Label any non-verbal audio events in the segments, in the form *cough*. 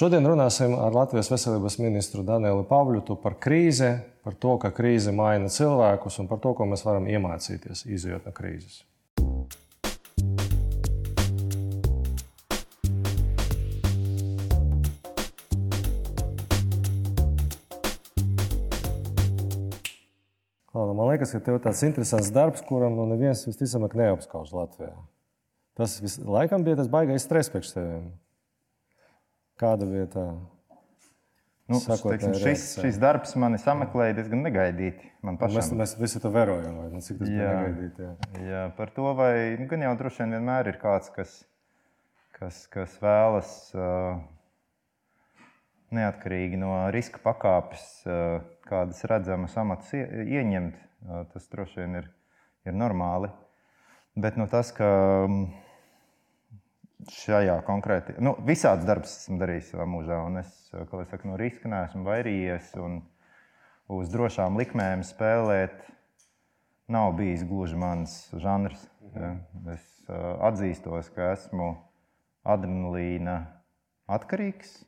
Šodien runāsim ar Latvijas veselības ministru Danielu Pavļutu par krīzi, par to, ka krīze maina cilvēkus un par to, ko mēs varam iemācīties, izjūt no krīzes. Man liekas, ka tev ir tāds interesants darbs, kuram nu neviens visticamāk neapskauž Latvijā. Tas vis, laikam bija tas baisais stress priekš teviem. Kāda vieta? Nu, teiksim, šis, šis darbs man sameklēja diezgan negaidīti. Mēs, mēs visi to vērojam, vai ne? Cik tas jā, negaidīti. Jā. jā, par to vai nu, gan jau droši vien vienmēr ir kāds, kas, kas, kas vēlas uh, neatkarīgi no riska pakāpes, uh, kādas redzamas amatus ieņemt. Uh, tas droši vien ir, ir normāli. Bet nu, tas, ka. Um, šajā konkrēti, nu, visādas darbus esmu darījis savā mūžā, un es, kā jau saku, no riska neesmu vairījies, uz drošām likmēm spēlēt nav bijis gluži mans žanrs. Ja. Es atzīstos, ka esmu adrenalīna atkarīgs.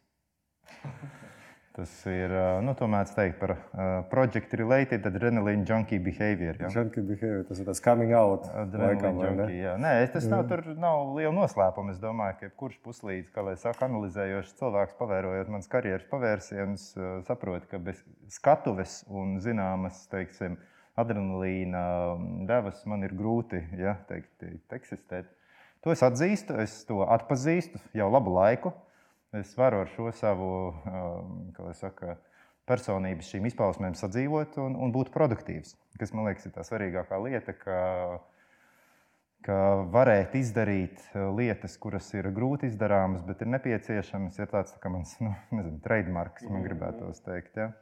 Tas ir, nu, to mēdz teikt par uh, project related adrenaline junkie behavior. Ja? Junkie behavior, tas ir tas coming out. Laikam, junkie, jā. Nē, tas nav, tur nav liela noslēpuma. Es domāju, ka jebkurš puslīdz, kā lai saka, analizējošs cilvēks, pavērojot manas karjeras pavērsienus, uh, saprot, ka bez skatuves un zināmas, teiksim, adrenalīna devas man ir grūti ja, teikt, eksistēt. To es atzīstu, es to atpazīstu jau labu laiku es varu ar šo savu um, saka, personības šīm izpausmēm sadzīvot un, un būt produktīvs. Tas man liekas, ir tā svarīgākā lieta, ka, ka varēt izdarīt uh, lietas, kuras ir grūti izdarāmas, bet ir nepieciešamas. Ir tāds tā mans nu, nezinu, trademarks, man gribētos teikt. Ja?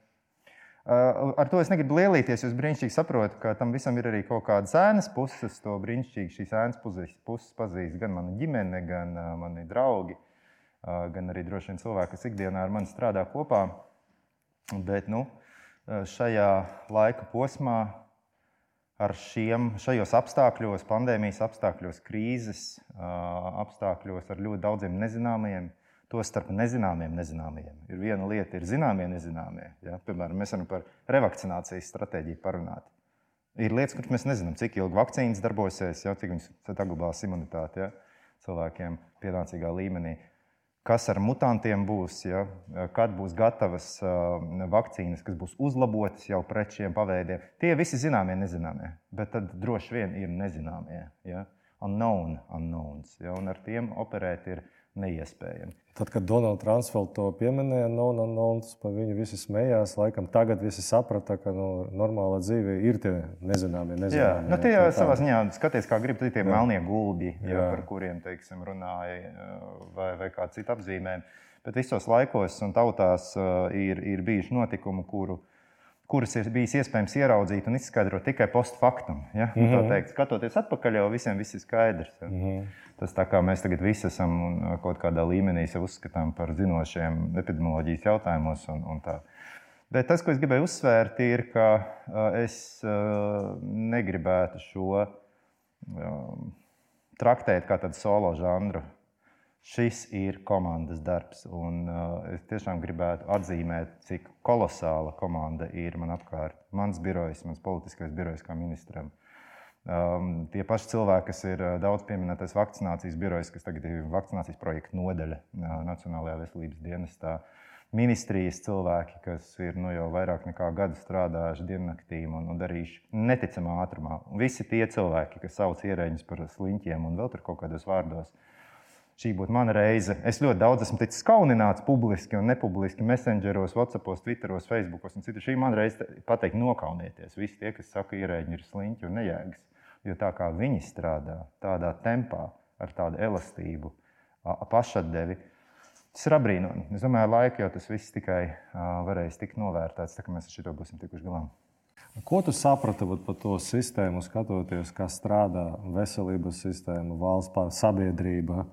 Uh, ar to es negribu lielīties. Jūs brīnišķīgi saprotat, ka tam visam ir arī kaut kādas ēnas puses. To brīnišķīgi šīs ēnas puses pazīst gan mana ģimene, gan uh, mani draugi gan arī droši vien cilvēki, kas ikdienā ar mani strādā kopā. Bet nu, šajā laika posmā, ar šiem, šajos apstākļos, pandēmijas apstākļos, krīzes apstākļos, ar ļoti daudziem nezināmiem, to starp nezināmiem, nezināmiem. Ir viena lieta, ir zināmie, nezināmie. Ja? Piemēram, mēs varam par revakcinācijas stratēģiju parunāt. Ir lietas, kuras mēs nezinām, cik ilgi vakcīnas darbosies, ja? cik viņas saglabās imunitāti ja? cilvēkiem pienācīgā līmenī kas ar mutantiem būs, ja, kad būs gatavas vakcīnas, kas būs uzlabotas jau pret šiem paveidiem. Tie visi zināmie, nezināmie, bet tad droši vien ir nezināmie. Ja, unknown, unknowns, ja, un ar tiem operēt ir neiespējami. Tad, kad Donalds Transfelds to pieminēja, no Nons, par viņu visi smējās. Laikam tagad visi saprata, ka nu, normāla dzīve ir tie nezināmie. nezināmie jā, nu, tie jau savā ziņā skaties, kā grib tie melnie gulbi, jā. par kuriem teiksim, runāja, vai, vai kāda cita apzīmējuma. Bet visos laikos un tautās ir, ir bijuši notikumi, kuru kuras ir bijis iespējams ieraudzīt un izskaidrot tikai postfaktum. Ja? Mm -hmm. teikt, skatoties atpakaļ, jau visiem viss ir skaidrs. Ja? Mm -hmm. Tas tā kā mēs tagad visi esam kaut kādā līmenī sev uzskatām par zinošiem epidemioloģijas jautājumos. Un, un tā. Bet tas, ko es gribēju uzsvērt, ir, ka es negribētu šo traktēt kā tādu solo žanru Šis ir komandas darbs, un uh, es tiešām gribētu atzīmēt, cik kolosāla komanda ir man apkārt. Mans birojs, mans politiskais birojs kā ministram. Um, tie paši cilvēki, kas ir uh, daudz pieminētais vakcinācijas birojs, kas tagad ir vakcinācijas projekta nodaļa uh, Nacionālajā veselības dienestā. Ministrijas cilvēki, kas ir nu, jau vairāk nekā gadu strādājuši diennaktīm un, un darījuši neticamā ātrumā. Visi tie cilvēki, kas sauc ierēģus par sliņķiem un vēl tur kaut kādos vārdos, uh, šī būtu mana reize. Es ļoti daudz esmu ticis kaunināts publiski un nepubliski, messengeros, WhatsAppos, Twitteros, Facebookos un citur. Šī man reize pateikt, nokaunieties. Visi tie, kas saka, ierēģi ir sliņķi un nejēgas. Jo tā kā viņi strādā, tādā tempā, ar tādu elastību, pašatdevi, tas ir apbrīnojami. Es domāju, laika jau tas viss tikai varēs tikt novērtēts, tā kā mēs ar šo būsim tikuši galā. Ko tu saprati par to sistēmu, skatoties, kā strādā veselības sistēma, valsts sabiedrība?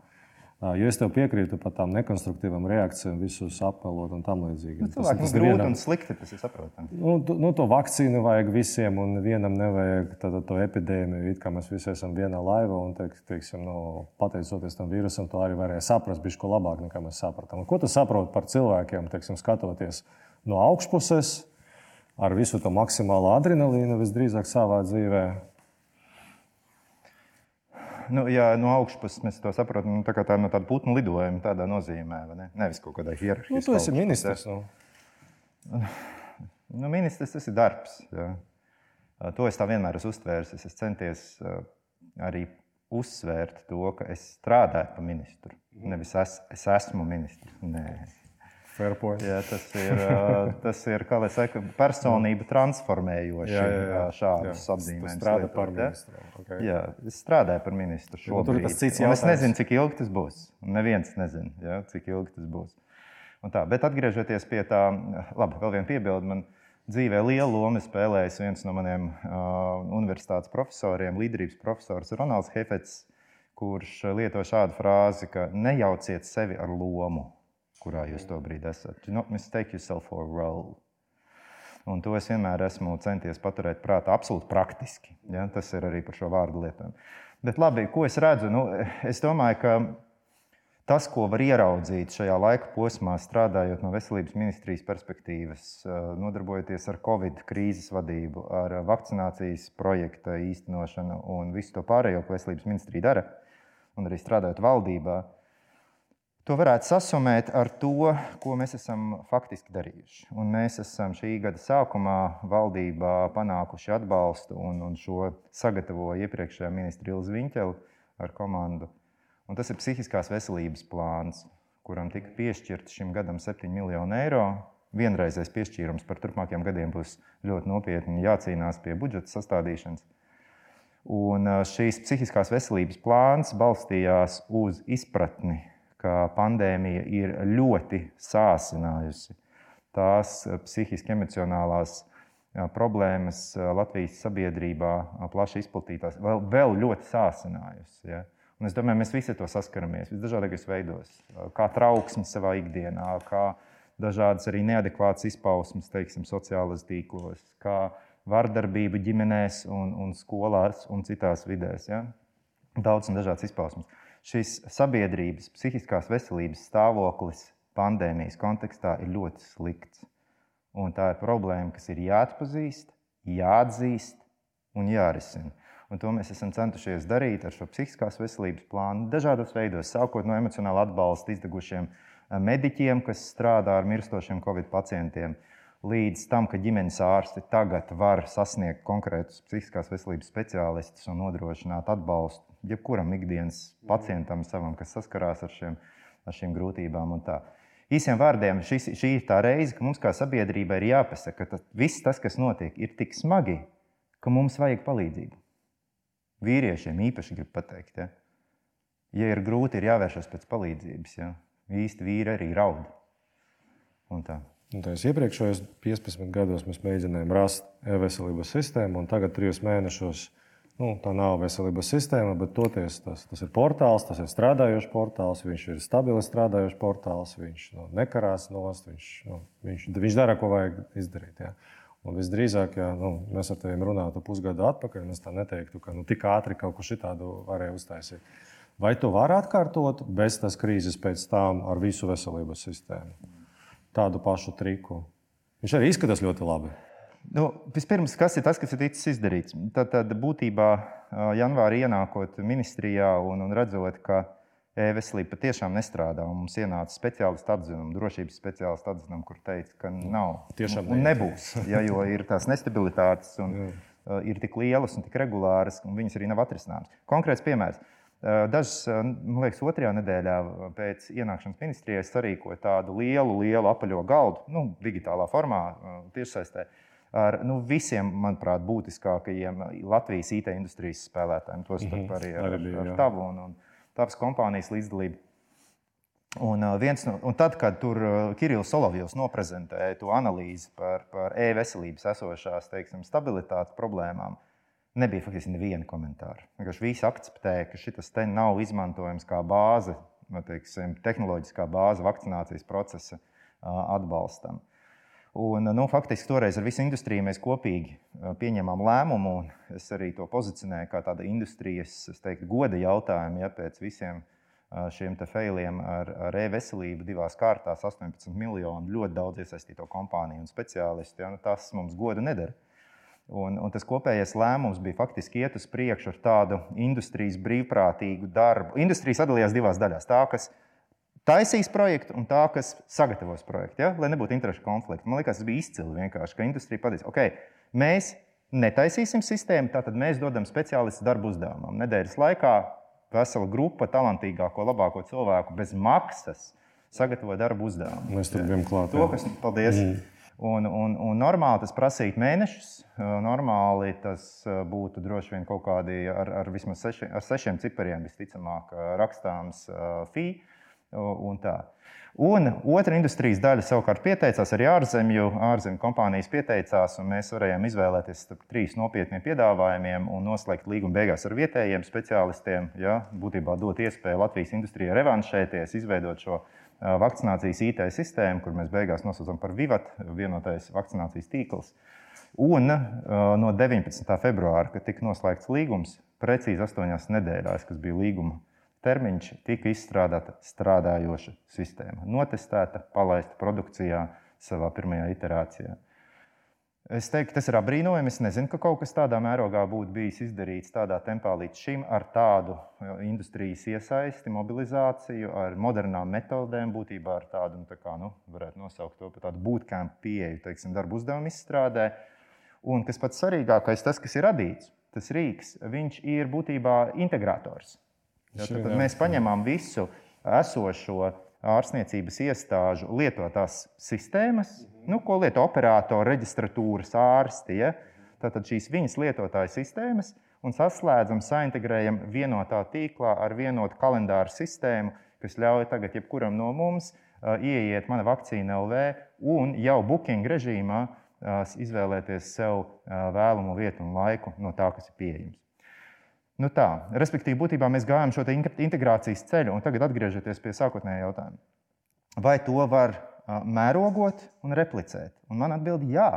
Jo es tev piekrītu par tām nekonstruktīvām reakcijām, visus apelot un tam līdzīgi. Nu, cilvēki, tas, tas grūti vienam, un slikti, tas ir saprotami. Nu, nu, to vakcīnu vajag visiem, un vienam nevajag tādu, to epidēmiju. It kā mēs visi esam vienā laivā, un teik, teiksim, nu, pateicoties tam vīrusam, to arī varēja saprast bišķi labāk nekā mēs sapratām. Un ko tu saproti par cilvēkiem, teiksim, skatoties no augšpuses, ar visu to maksimālo adrenalīnu visdrīzāk savā dzīvēm? Nu, ja no augšpuses mēs to saprotam, nu, tā kā tā no tāda putnu lidojuma, tādā nozīmē, ne? nevis kaut kādā hierarhijā. Nu, tu esi ministrs. Nu. *laughs* Nu, ministrs tas ir darbs. Jā. To es tā vienmēr esmu uztvērs. Es esmu centies arī uzsvērt to, ka es strādāju par ministru. Nevis es, es esmu ministrs. Nē. Jā, tas ir, *laughs* tas ir kā lai saka, personība transformējoši jā, jā, jā. šādus apzīmējumus. Strādā par ministru. Okay. Jā, es strādāju par ministru šobrīd. Nu, tas cits jautājums. Es nezinu, cik ilgi tas būs. Neviens nezina, jā, cik ilgi tas būs. Un tā, bet atgriežoties pie tā, labi, vēl viena piebilde. Man dzīvē lielu lomu spēlējis viens no maniem uh, universitātes profesoriem, līderības profesors Ronalds Hefets, kurš lieto šādu frāzi, ka nejauciet sevi ar lomu kurā jūs to brīdi esat. Do not mistake yourself for a role. Un to es vienmēr esmu centies paturēt prātā, absolūti praktiski. Ja? Tas ir arī par šo vārdu lietojumu. Bet labi, ko es redzu? Nu, es domāju, ka tas, ko var ieraudzīt šajā laika posmā, strādājot no veselības ministrijas perspektīvas, nodarbojoties ar Covid krīzes vadību, ar vakcinācijas projekta īstenošanu un visu to pārējo, ko veselības ministrija dara, un arī strādājot valdībā, To varētu sasumēt ar to, ko mēs esam faktiski darījuši. Un mēs esam šī gada sākumā valdībā panākuši atbalstu un, un šo sagatavoja iepriekšējā ministra Ilza Viņķela ar komandu. Un tas ir psihiskās veselības plāns, kuram tika piešķirts šim gadam 7 miljoni eiro. Vienreizējais piešķīrums par turpmākajiem gadiem būs ļoti nopietni jācīnās pie budžeta sastādīšanas. Un šīs psihiskās veselības plāns balstījās uz izpratni ka pandēmija ir ļoti sāsinājusi tās psihiski emocionālās problēmas Latvijas sabiedrībā, plaši izplatītās, vēl, vēl ļoti sāsinājusi. Ja? Un es domāju, mēs visi to saskaramies visdažādākajos veidos, kā trauksme savā ikdienā, kā dažādas arī neadekvātas izpausmes, teiksim, sociālajos tīklos, kā vardarbība ģimenēs un, un skolās un citās vidēs. Ja? Daudz un dažādas izpausmes šis sabiedrības psihiskās veselības stāvoklis pandēmijas kontekstā ir ļoti slikts. Un tā ir problēma, kas ir jāatpazīst, jāatzīst un jārisina. Un to mēs esam centušies darīt ar šo psihiskās veselības plānu dažādos veidos, sākot no emocionāla atbalsta izdegušiem eh, mediķiem, kas strādā ar mirstošiem covid pacientiem, līdz tam, ka ģimenes ārsti tagad var sasniegt konkrētus psihiskās veselības speciālistus un nodrošināt atbalstu jebkuram ikdienas pacientam, savam, kas saskarās ar, šiem, ar šīm grūtībām. Īsiem vārdiem, šis, šī ir tā reize, ka mums kā sabiedrībai ir jāpasaka, ka tas, viss tas, kas notiek, ir tik smagi, ka mums vajag palīdzību. Vīriešiem īpaši grib pateikt, ja, ja ir grūti, ir jāvēršas pēc palīdzības. Ja. Īsti vīri arī raud. Un tā. Tās iepriekšējos 15 gados mēs mēģinājām rast e-veselības sistēmu, un tagad, trijos mēnešos, Nu, tā nav veselības sistēma, bet toties tas, tas ir portāls, tas ir strādājošs portāls, viņš ir stabili strādājošs portāls, viņš nu, nekarās nost, viņš, nu, viņš, viņš dara, ko vajag izdarīt. Ja. Un visdrīzāk, ja nu, mēs ar tevi runātu pusgadu atpakaļ, es tā neteiktu, ka nu, tik ātri kaut ko šitādu varēja uztaisīt. Vai tu vari atkārtot bez tās krīzes pēc tam ar visu veselības sistēmu? Tādu pašu triku. Viņš arī izskatās ļoti labi. Nu, vispirms, kas ir tas, kas ir ticis izdarīts? Tad, tad būtībā janvārī ienākot ministrijā un, un redzot, ka e-veselība patiešām nestrādā, un mums ienāca speciālistu atzinumi, drošības speciālistu atzinumi, kur teica, ka nav. Tiešām un, un nebūs, ja, jo ir tās nestabilitātes un ir tik lielas un tik regulāras, un viņas arī nav atrisināmas. Konkrēts piemērs. Dažas, man liekas, otrajā nedēļā pēc ienākšanas ministrijā es sarīkoju tādu lielu, lielu apaļo galdu, nu, digitālā formā, tiešsaistē ar nu, visiem, manuprāt, būtiskākajiem Latvijas IT industrijas spēlētājiem. Tostarp -hmm. arī ar, ar tavu un, un tavas kompānijas līdzdalību. Un, no, un tad, kad tur Kirillis Solovjovs noprezentēja to analīzi par, par e-veselības esošās teiksim, stabilitātes problēmām, nebija faktiski neviena komentāra. Vienkārši visi akceptēja, ka šis te nav izmantojams kā bāze teiksim, tehnoloģiskā bāze vakcinācijas procesa atbalstam. Un, nu, faktiski toreiz ar visu industriju mēs kopīgi pieņēmām lēmumu, un es arī to pozicionēju kā tādu industrijas teiktu, goda jautājumu ja, pēc visiem šiem failiem ar, ar e-veselību divās kārtās, 18 miljonu, ļoti daudz iesaistīto kompāniju un speciālistu. Ja, nu, tas mums godu nedara. Un, un tas kopējais lēmums bija faktiski iet uz priekšu ar tādu industrijas brīvprātīgu darbu. Industrija sadalījās divās daļās. Tā, kas taisīs projektu, un tā, kas sagatavos projektu, ja? lai nebūtu interešu konflikta. Man liekas, tas bija izcili vienkārši, ka industrija pateica, ok, mēs netaisīsim sistēmu, tātad mēs dodam speciālistu darbu uzdevumam. Nedēļas laikā vesela grupa talantīgāko, labāko cilvēku bez maksas sagatavoja darbu uzdevumu. Mēs tam bijām klāt. To, kas, paldies! Mm. Un, un, un normāli tas prasītu mēnešus. Normāli tas būtu droši vien kaut kādi ar, ar vismaz seši, ar sešiem cipariem, visticamāk, rakstāms fī. Un tā. Un otra industrijas daļa savukārt pieteicās arī ārzemju. Ārzemju kompānijas pieteicās, un mēs varējām izvēlēties starp trīs nopietniem piedāvājumiem un noslēgt līgumu beigās ar vietējiem speciālistiem. Ja, būtībā dot iespēju Latvijas industrijai revanšēties, izveidot šo vakcinācijas IT sistēmu, kur mēs beigās nosaucam par VIVAT, vienotais vakcinācijas tīkls. Un no 19. februāra, kad tika noslēgts līgums, precīzi astoņās nedēļās, kas bija līguma termiņš, tika izstrādāta strādājoša sistēma, notestēta, palaista produkcijā savā pirmajā iterācijā. Es teiktu, tas ir apbrīnojami. Es nezinu, ka kaut kas tādā mērogā būtu bijis izdarīts tādā tempā līdz šim, ar tādu industrijas iesaisti, mobilizāciju, ar modernām metodēm, būtībā ar tādu, nu, tā kā, nu, varētu nosaukt to par tādu bootcamp pieeju, teiksim, darbu uzdevumu izstrādē. Un kas pats svarīgākais, tas, kas ir radīts, tas rīks, viņš ir būtībā integrators. Tad, tad mēs paņemam visu esošo ārstniecības iestāžu lietotās sistēmas, nu, ko lieto operatori, reģistratūras ārsti. Ja? Tātad šīs viņas lietotāju sistēmas un saslēdzam, saintegrējam vienotā tīklā ar vienotu kalendāru sistēmu, kas ļauj tagad jebkuram no mums uh, ieiet mana vakcīna LV un jau booking režīmā uh, izvēlēties sev uh, vēlamo vietu un laiku no tā, kas ir pieejams. Nu tā, respektīvi, būtībā mēs gājām šo integrācijas ceļu, un tagad atgriežoties pie sākotnējā jautājuma. Vai to var mērogot un replicēt? Un man atbild, jā.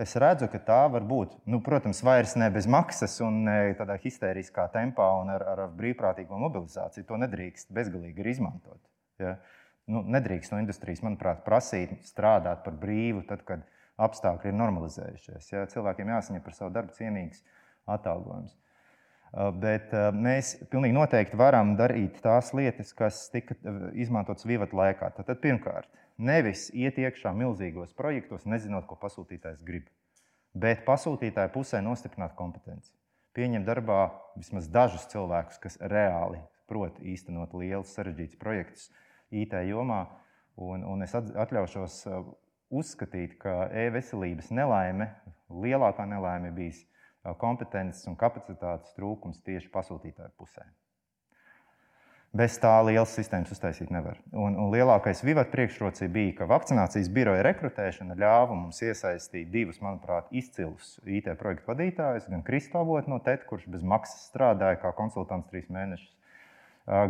Es redzu, ka tā var būt. Nu, protams, vairs ne bez maksas un ne tādā histēriskā tempā un ar, ar brīvprātīgo mobilizāciju. To nedrīkst bezgalīgi izmantot. Ja? Nu, nedrīkst no industrijas, manuprāt, prasīt strādāt par brīvu, tad, kad apstākļi ir normalizējušies. Ja? Cilvēkiem jāsaņem par savu darbu cienīgs atalgojums. Bet mēs pilnīgi noteikti varam darīt tās lietas, kas tika izmantotas Vivata laikā. Tad, pirmkārt, nevis iet iekšā milzīgos projektos, nezinot, ko pasūtītājs grib, bet pasūtītāja pusē nostiprināt kompetenci. Pieņemt darbā vismaz dažus cilvēkus, kas reāli prot īstenot lielus, sarežģītus projektus IT jomā. Un, un es atļaušos uzskatīt, ka e-veselības nelaime, lielākā nelaime bijis kompetences un kapacitātes trūkums tieši pasūtītāju pusē. Bez tā lielas sistēmas uztaisīt nevar. Un, un lielākais vivata priekšrocība bija, ka vakcinācijas biroja rekrutēšana ļāva mums iesaistīt divus, manuprāt, izcilus IT projektu vadītājus, gan Kristofru no TET, kurš bez maksas strādāja kā konsultants trīs mēnešus,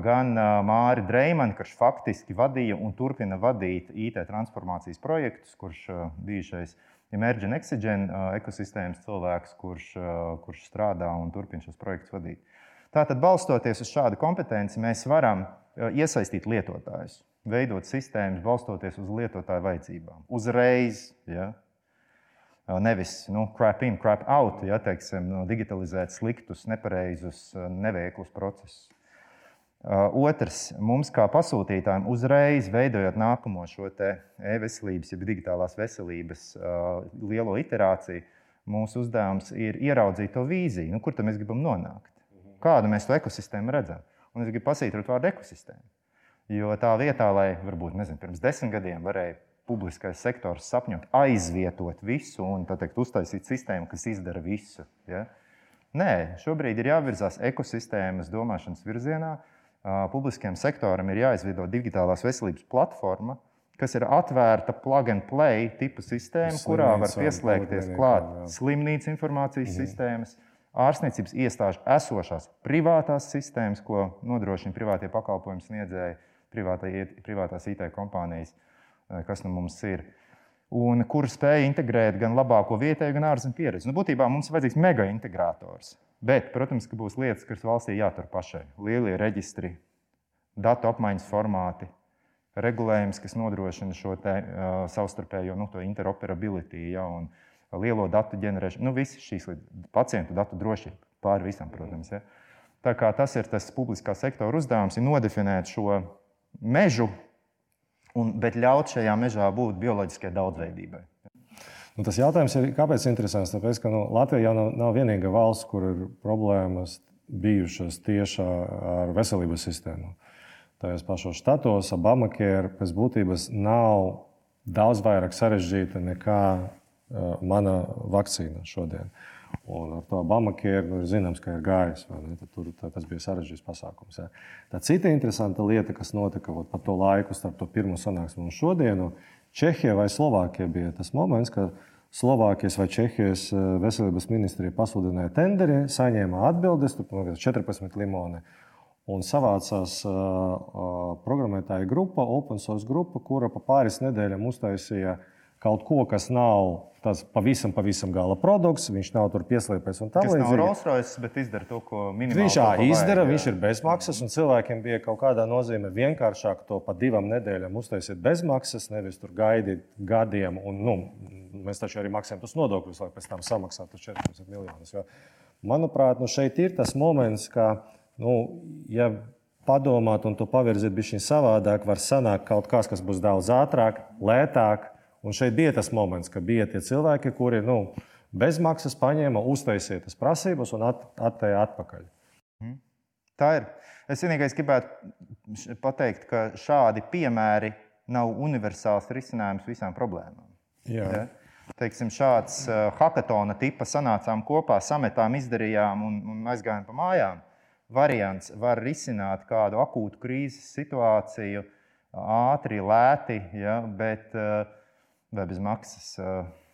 gan Māri Dreimanu, kurš faktiski vadīja un turpina vadīt IT transformācijas projektus, kurš bijušais Emerging Oxygen ekosistēmas cilvēks, kurš, kurš strādā un turpina šos projektus vadīt. Tātad, balstoties uz šādu kompetenci, mēs varam iesaistīt lietotājus, veidot sistēmas, balstoties uz lietotāju vajadzībām. Uzreiz, ja? nevis nu, crap in, crap out, ja teiksim, digitalizēt sliktus, nepareizus, neveiklus procesus. Otrs, mums kā pasūtītājiem, uzreiz veidojot nākamo šo e-veselības, jeb digitālās veselības lielo iterāciju, mūsu uzdevums ir ieraudzīt to vīziju, nu, kur mēs gribam nonākt. Kādu mēs to ekosistēmu redzam? Un es gribu pasītrot vārdu ekosistēma. Jo tā vietā, lai varbūt nezinu, pirms desmit gadiem varēja publiskais sektors sapņot, aizvietot visu un teikt, uztaisīt sistēmu, kas izdara visu. Ja? Nē, šobrīd ir jāvirzās ekosistēmas domāšanas virzienā, publiskajam sektoram ir jāizveido digitālās veselības platforma, kas ir atvērta plug and play tipa sistēma, kurā var pieslēgties klāt slimnīcas informācijas -hmm. sistēmas, ārstniecības iestāžu esošās privātās sistēmas, ko nodrošina privātie pakalpojumu sniedzēji, privātās IT kompānijas, eh, kas nu mums ir. Un kur spēja integrēt gan labāko vietēju, gan ārzemju pieredzi. Nu, būtībā mums ir vajadzīgs mega integrators. Bet, protams, ka būs lietas, kas valstī jātur pašai. Lielie reģistri, datu apmaiņas formāti, regulējums, kas nodrošina šo te, uh, savstarpējo nu, interoperability ja, un lielo datu ģenerēšanu. Nu, visas šīs pacientu datu drošība pāri visam, protams. Ja. Tā kā tas ir tas publiskā sektora uzdevums, ir nodefinēt šo mežu, un, bet ļaut šajā mežā būt bioloģiskai daudzveidībai. Nu, tas jautājums ir, kāpēc interesants? Tāpēc, ka nu, Latvija jau nav, nav vienīgā valsts, kur ir problēmas bijušas tieši ar veselības sistēmu. Tajos pašos štatos Obamacare pēc būtības nav daudz vairāk sarežģīta nekā mana vakcīna šodien. Un ar to Obamacare nu, ir zināms, ka ir gājis. Tur tā, tas bija sarežģīts pasākums. Ja. Tā cita interesanta lieta, kas notika ot, pa to laiku starp to pirmo sanāksmu un šodienu, Čehija vai Slovākija bija tas moments, kad Slovākijas vai Čehijas uh, veselības ministrija pasludināja tenderi, saņēma atbildes, tur 14 limoni un savācās uh, uh, programmētāja grupa, open source grupa, kura pa pāris nedēļām uztaisīja kaut ko, kas nav tāds pavisam, pavisam gala produkts. Viņš nav tur pieslēdzies un tā tālāk. Viņš nav Rolls-Royce, bet izdara to, ko minimāli. Viņš jā, izdara, vajag, viņš ir bezmaksas, un cilvēkiem bija kaut kādā nozīmē vienkāršāk to pa divām nedēļām uztaisīt bezmaksas, nevis tur gaidīt gadiem. Un, nu, mēs taču arī maksājam tos nodokļus, lai pēc tam samaksātu 14 miljonus. Jo, manuprāt, nu šeit ir tas moments, ka nu, ja padomāt un to pavirzīt bija savādāk, var sanākt kaut kas, kas būs daudz ātrāk, lētāk. Un šeit bija tas moments, kad bija tie cilvēki, kuri nu, bezmaksas paņēma, uztaisīja tas prasības un at, attēja atpakaļ. Mhm. Tā ir. Es vienīgais gribētu pateikt, ka šādi piemēri nav universāls risinājums visām problēmām. Jā. Ja? Teiksim, šāds uh, hackathona tipa sanācām kopā, sametām, izdarījām un, un aizgājām pa mājām variants var risināt kādu akūtu krīzes situāciju ātri, lēti, ja, bet, vai bez maksas.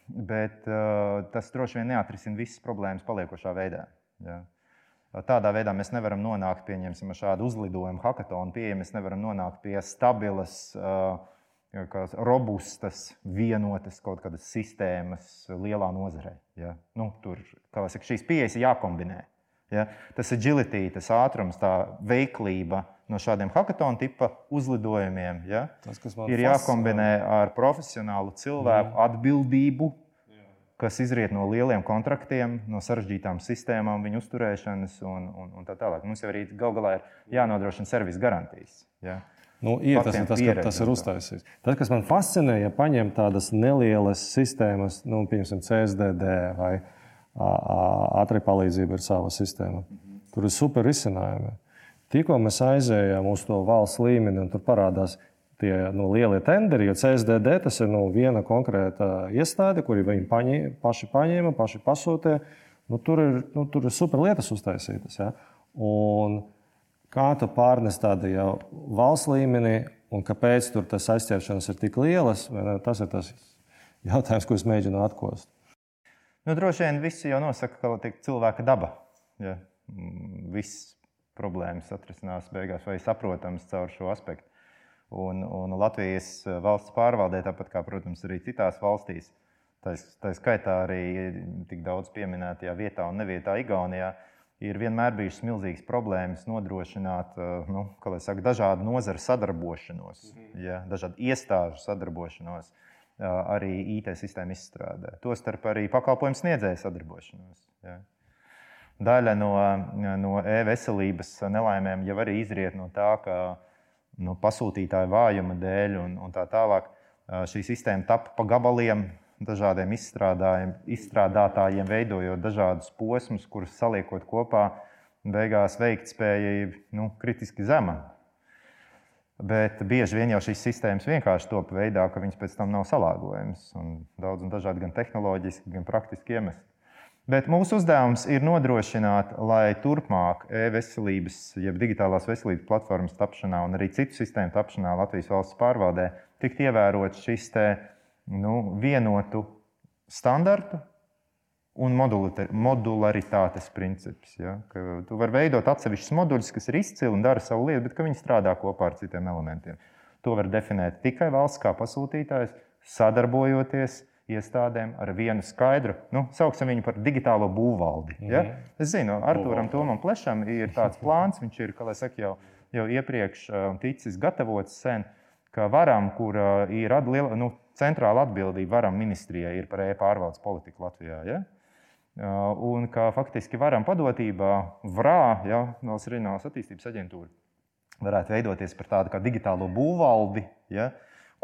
Bet tas droši vien neatrisinās visas problēmas paliekošā veidā. Ja. Tādā veidā mēs nevaram nonākt pie šāda uzlidojuma, hackathona pieeja. Mēs nevaram nonākt pie stabilas, robustas, vienotas kaut kādas sistēmas lielā nozarē. Ja. Nu, tur, kā jau saka, šīs pieejas ir jākombinē. Ja? Tas agility, tas ātrums, tā veiklība no šādiem hackathon tipa uzlidojumiem ja? tas, ir jākombinē ar profesionālu cilvēku mm. atbildību, kas izriet no lieliem kontraktiem, no sarežģītām sistēmām, viņu uzturēšanas un, un, un tā tālāk. Mums jau arī gal galā ir jānodrošina servisa garantijas. Ja? Nu, ir, tas, tas, tas, tas ir uztaisīts. Tas, kas man fascinē, ja paņem tādas nelielas sistēmas, nu, piemēram, CSDD vai ne ātrai palīdzība ir sava sistēma. Tur ir super izcinājumi. Tikko mēs aizējām uz to valsts līmeni, un tur parādās tie nu, lielie tenderi, jo CSDD tas ir nu, viena konkrēta iestāde, kuri viņi paņē, paši paņēma, paši pasūtīja. Nu, tur, ir, nu, tur ir super lietas uztaisītas. Ja? Un kā tu pārnes tādu jau valsts līmenī, un kāpēc tur tas aizķeršanas ir tik lielas, tas ir tas jautājums, ko es mēģinu atkost. Nu, droši vien visi jau nosaka, ka tiek cilvēka daba. Ja? Mm, viss problēmas atrisinās beigās vai saprotams caur šo aspektu. Un, un Latvijas eh, valsts pārvaldē, tāpat kā, protams, arī citās valstīs, tā, tā skaitā arī tik daudz pieminētajā vietā un nevietā Igaunijā, ir vienmēr bijušas milzīgas problēmas nodrošināt eh, nu, saka, dažādu nozaru sadarbošanos, mhm. ja, dažādu iestāžu sadarbošanos arī IT sistēmu izstrādē. Tostarp arī pakalpojumu sniedzēju sadarbošanos. Ja. Daļa no, no e-veselības nelaimēm jau arī izriet no tā, ka no nu, pasūtītāja vājuma dēļ un, un tā tālāk šī sistēma tapa pa gabaliem. Dažādiem izstrādātājiem veidojot dažādus posmus, kurus saliekot kopā, beigās veiktspēja nu, kritiski zema. Bet bieži vien jau šīs sistēmas vienkārši top veidā, ka viņas pēc tam nav salāgojamas. Daudz un dažādi gan tehnoloģiski, gan praktiski iemesli. Bet mūsu uzdevums ir nodrošināt, lai turpmāk e-veselības, jeb digitālās veselības platformas tapšanā un arī citu sistēmu tapšanā Latvijas valsts pārvaldē tiktu ievērots šis te, nu, vienotu standartu un modularitātes princips. Ja? Ka tu vari veidot atsevišķus moduļus, kas ir izcili un dara savu lietu, bet viņi strādā kopā ar citiem elementiem. To var definēt tikai valsts kā pasūtītājs, sadarbojoties iestādēm ar vienu skaidru, nu, sauksim viņu par digitālo būvvaldi. Ja? Mm -hmm. Es zinu, Arturam Tomam Plešam ir tāds plāns, viņš ir, kā lai saka, jau, jau iepriekš ticis gatavots sen, ka varam, kur ir liela, nu, centrāla atbildība varam ministrijai ir par e-pārvaldes politiku Latvijā. Ja? Un ka faktiski varam padotībā VRā, ja, Valsts Reģionālās attīstības aģentūra, varētu veidoties par tādu kā digitālo būvvaldi, ja,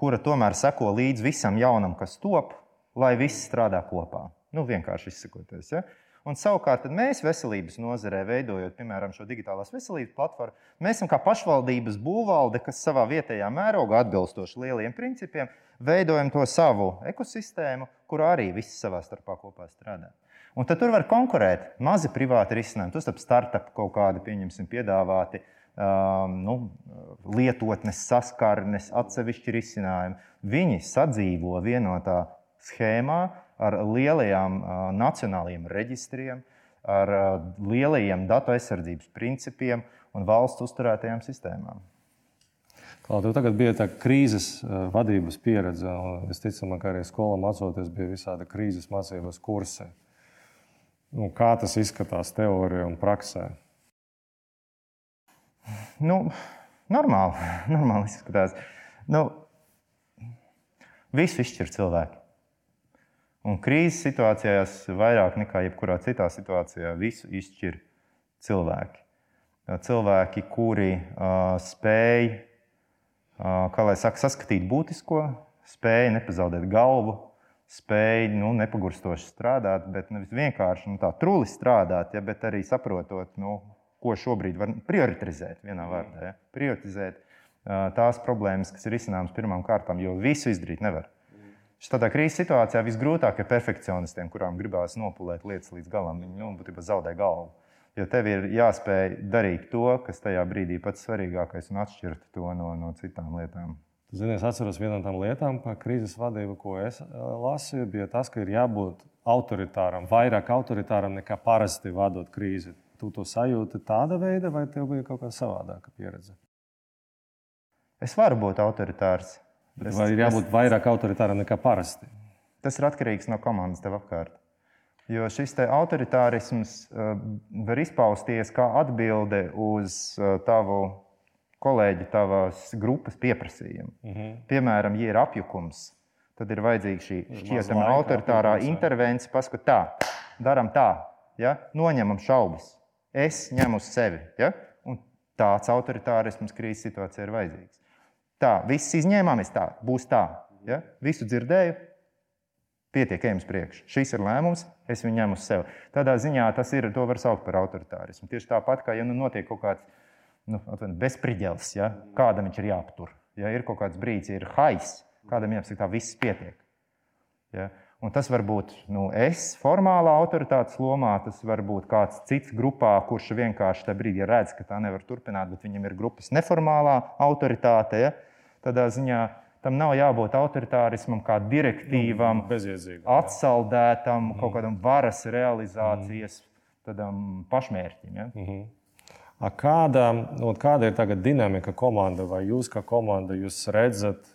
kura tomēr seko līdzi visam jaunam, kas top, lai viss strādā kopā. Nu, vienkārši izsakoties. Ja. Un savukārt mēs veselības nozarē, veidojot piemēram šo digitālās veselības platformu, mēs esam kā pašvaldības būvvalde, kas savā vietējā mērogā atbilstoši lieliem principiem, veidojam to savu ekosistēmu, kurā arī viss savā starpā kopā strādā. Un tad tur var konkurēt mazi privāti risinājumi. Tur starp startup kaut kādi, pieņemsim, piedāvāti um, nu, lietotnes, saskarnes, atsevišķi risinājumi. Viņi sadzīvo vienotā schēmā ar lielajiem uh, nacionālajiem reģistriem, ar uh, lielajiem datu aizsardzības principiem un valsts uzturētajām sistēmām. Klāt, tev tagad bija tā krīzes vadības pieredze, ka arī skolā mācoties bija visādi krīzes mācības kursi. Nu, kā tas izskatās teorijā un praksē? Nu, normāli, *laughs* normāli izskatās. Nu, visu izšķir cilvēki. Un krīzes situācijās, vairāk nekā jebkurā citā situācijā, visu izšķir cilvēki. Cilvēki, kuri uh, spēj, uh, saka, saskatīt būtisko, spēj nepazaudēt galvu, spēj nu, nepagurstoši strādāt, bet nevis vienkārši nu, tā truli strādāt, ja, bet arī saprotot, nu, ko šobrīd var prioritizēt vienā vārdā. Ja. Prioritizēt tās problēmas, kas ir izcināmas pirmām kārtām, jo visu izdarīt nevar. Tādā krīzes situācijā visgrūtāk ir perfekcionistiem, kurām gribās nopulēt lietas līdz galam. Viņi nu, būtībā zaudē galvu. Jo tev ir jāspēj darīt to, kas tajā brīdī pats svarīgākais, un atšķirt to no, no citām lietām. Zini, es atceros vienu no tām lietām par krīzes vadību, ko es eh, lasīju, bija tas, ka ir jābūt autoritāram, vairāk autoritāram nekā parasti vadot krīzi. Tu to sajūti tāda veida, vai tev bija kaut kāda savādāka pieredze? Es varu būt autoritārs. Es, vai ir jābūt es, vairāk autoritāram nekā parasti? Tas ir atkarīgs no komandas tev apkārt. Jo šis autoritārisms uh, var izpausties kā atbilde uz uh, tavu kolēģi tavās grupas pieprasījumu. Mm -hmm. Piemēram, ja ir apjukums, tad ir vajadzīga šī šķietama autoritārā intervence. Paskat, tā, darām tā, ja? noņemam šaubas. Es ņemu uz sevi. Ja? Un tāds autoritārisms krīzes situācijā ir vajadzīgs. Tā, viss izņēmāmies, tā būs tā. Ja? Visu dzirdēju, pietiek, ejam uz priekšu. Šis ir lēmums, es viņu ņemu uz sevi. Tādā ziņā tas ir, to var saukt par autoritārismu. Tieši tāpat kā ja nu notiek kaut kāds nu, bezspridzels, ja? kādam viņš ir jāaptur. Ja ir kaut kāds brīdis, ja ir hais, kādam jāapsaka, tā viss pietiek. Ja? Un tas var būt nu, es, formālā autoritātes lomā, tas var būt kāds cits grupā, kurš vienkārši tajā brīdī redz, ka tā nevar turpināt, bet viņam ir grupas neformālā autoritāte. Ja? Tādā ziņā tam nav jābūt autoritārismam, kā direktīvam, nu, atsaldētam, mm. kaut kādam varas realizācijas mm. pašmērķim. Ja? Mm -hmm. Kāda, nu, kāda ir tagad dinamika komanda, vai jūs kā komanda jūs redzat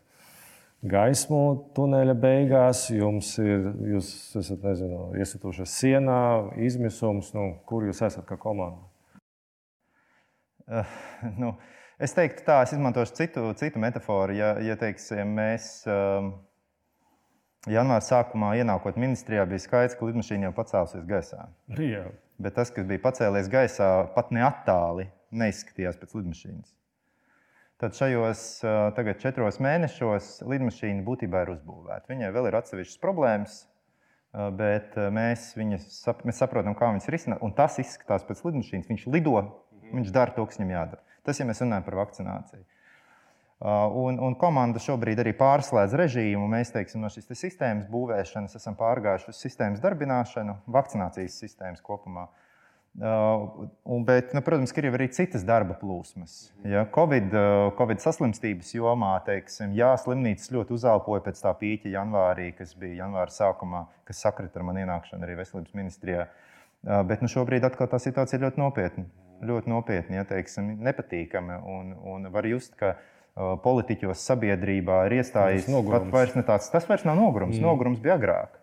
gaismu tuneļa beigās, jums ir, jūs esat, nezinu, iesitušies sienā, izmisums, nu, kur jūs esat kā komanda? Uh, nu, es teiktu tā, es izmantošu citu, citu metaforu. Ja, ja teiksim, mēs uh, janvāra sākumā ienākot ministrijā, bija skaidrs, ka lidmašīna jau pacēlusies gaisā. Jā bet tas, kas bija pacēlies gaisā, pat neattāli neizskatījās pēc lidmašīnas. Tad šajos tagad, četros mēnešos lidmašīna būtībā ir uzbūvēta. Viņai vēl ir atsevišķas problēmas, bet mēs, viņas, mēs saprotam, kā viņas risināt. Un tas izskatās pēc lidmašīnas. Viņš lido, viņš dara to, kas viņam jādara. Tas, ja mēs runājam par vakcināciju. Un, un komanda šobrīd arī pārslēdz režīmu. Mēs teiksim, no šīs te sistēmas būvēšanas esam pārgājuši uz sistēmas darbināšanu, vakcinācijas sistēmas kopumā. Uh, un, bet, nu, protams, ir arī citas darba plūsmas. Ja, Covid, uh, Covid saslimstības jomā, teiksim, jā, slimnīcas ļoti uzelpoja pēc tā pīķa janvārī, kas bija janvāra sākumā, kas sakrita ar manu ienākšanu arī veselības ministrijā. Uh, bet nu, šobrīd atkal tā situācija ir ļoti nopietna. Ļoti nopietni, ja teiksim, nepatīkami. Un, un var just, ka uh, politiķos sabiedrībā ir iestājies pat vairs ne tāds. Tas vairs nav nogurums. Mm. Nogurums bija agrāk.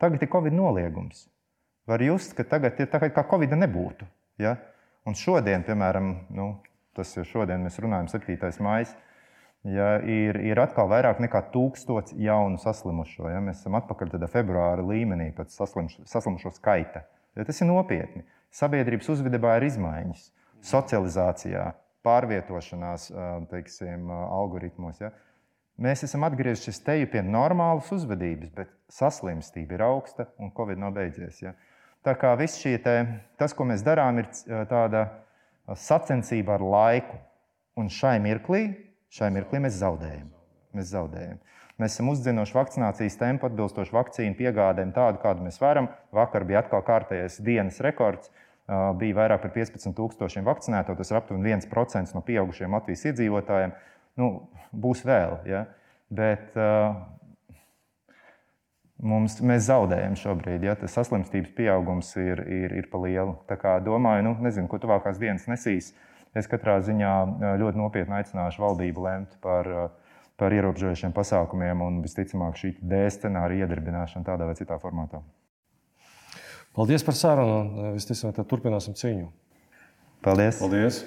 Tagad ir Covid noliegums var just, ka tagad ir tā, kā Covid nebūtu. Ja? Un šodien, piemēram, nu, tas ir šodien, mēs runājam, 7. maija. Ja, ir, ir atkal vairāk nekā tūkstots jaunu saslimušo. Ja? Mēs esam atpakaļ februāra līmenī pēc saslimušo skaita. Ja, tas ir nopietni. Sabiedrības uzvedībā ir izmaiņas, socializācijā, pārvietošanās teiksim, algoritmos. Ja? Mēs esam atgriezušies te pie normālas uzvedības, bet saslimstība ir augsta un Covid nav beidzies. Ja? Tā kā viss šī te, tas, ko mēs darām, ir tāda sacensība ar laiku. Un šai mirklī, šai mirklī mēs zaudējam. Mēs zaudējam. Mēs esam uzdzinuši vakcinācijas tempu, atbilstoši vakcīnu piegādēm, tādu, kādu mēs varam. Vakar bija atkal kārtējais dienas rekords. Bija vairāk par 15,000 vakcinēto. Tas ir aptuveni 1% no pieaugušiem Latvijas iedzīvotājiem. Nu, būs vēl. Ja? Bet mums, mēs zaudējam šobrīd. Ja, tas saslimstības pieaugums ir, ir, ir pa lielu. Tā kā domāju, nu, nezinu, ko tuvākās dienas nesīs. Es katrā ziņā ļoti nopietni aicināšu valdību lemt par, par ierobežojušiem pasākumiem un visticamāk šī D scenārija iedarbināšanu tādā vai citā formātā. Paldies par sarunu. Visticamāk, turpināsim cīņu. Paldies! Paldies.